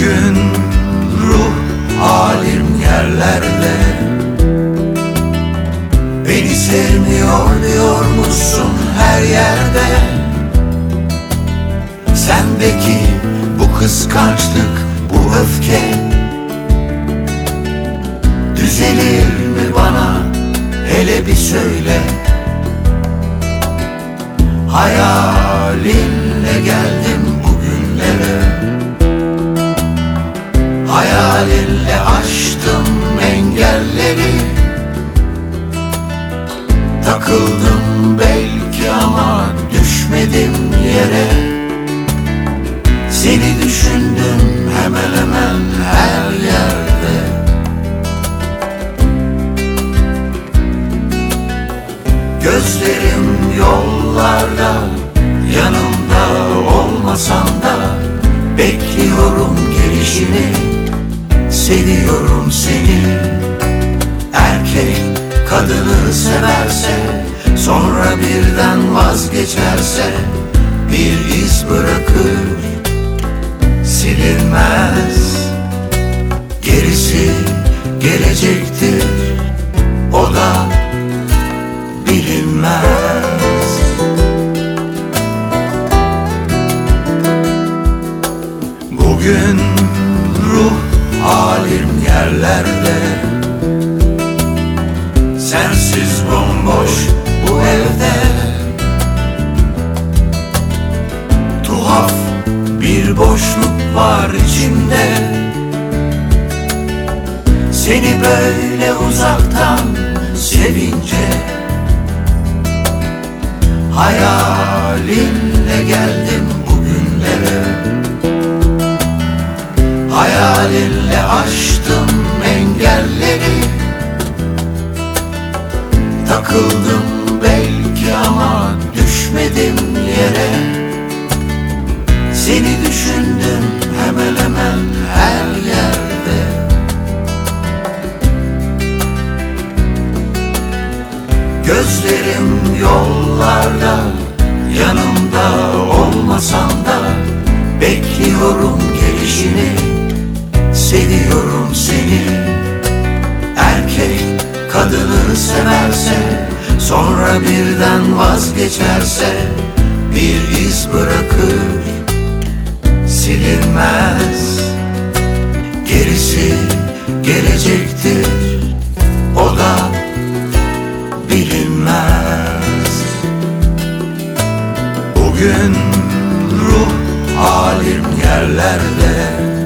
gün ruh halim yerlerde. Beni sevmiyor diyor musun her yerde? Sendeki bu kıskançlık bu öfke Düzelir mi bana? Hele bir söyle. Hayalinle gel. Takıldım belki ama düşmedim yere. Seni düşündüm hemen hemen her yerde. Gözlerim yollarda Yanımda olmasan da Bekliyorum gelişini. Seviyorum seni Erkek kadını severse Sonra birden vazgeçerse Bir iz bırakır Silinmez. Gerisi gelecektir O da bilinmez Bomboş bu evde. Tuhaf bir boşluk var içimde Seni böyle uzaktan sevince Hayalinle geldim bugünlere. Hayalinle aştım Takıldım belki ama düşmedim yere. Seni düşündüm hemen hemen her yerde. Gözlerim yollarda Yanımda olmasan da Bekliyorum gelişini. Seviyorum seni. Erkek kadını severse Sonra birden vazgeçerse Bir iz bırakır Silinmez. Gerisi gelecektir O da bilinmez. Bugün ruh halim yerlerde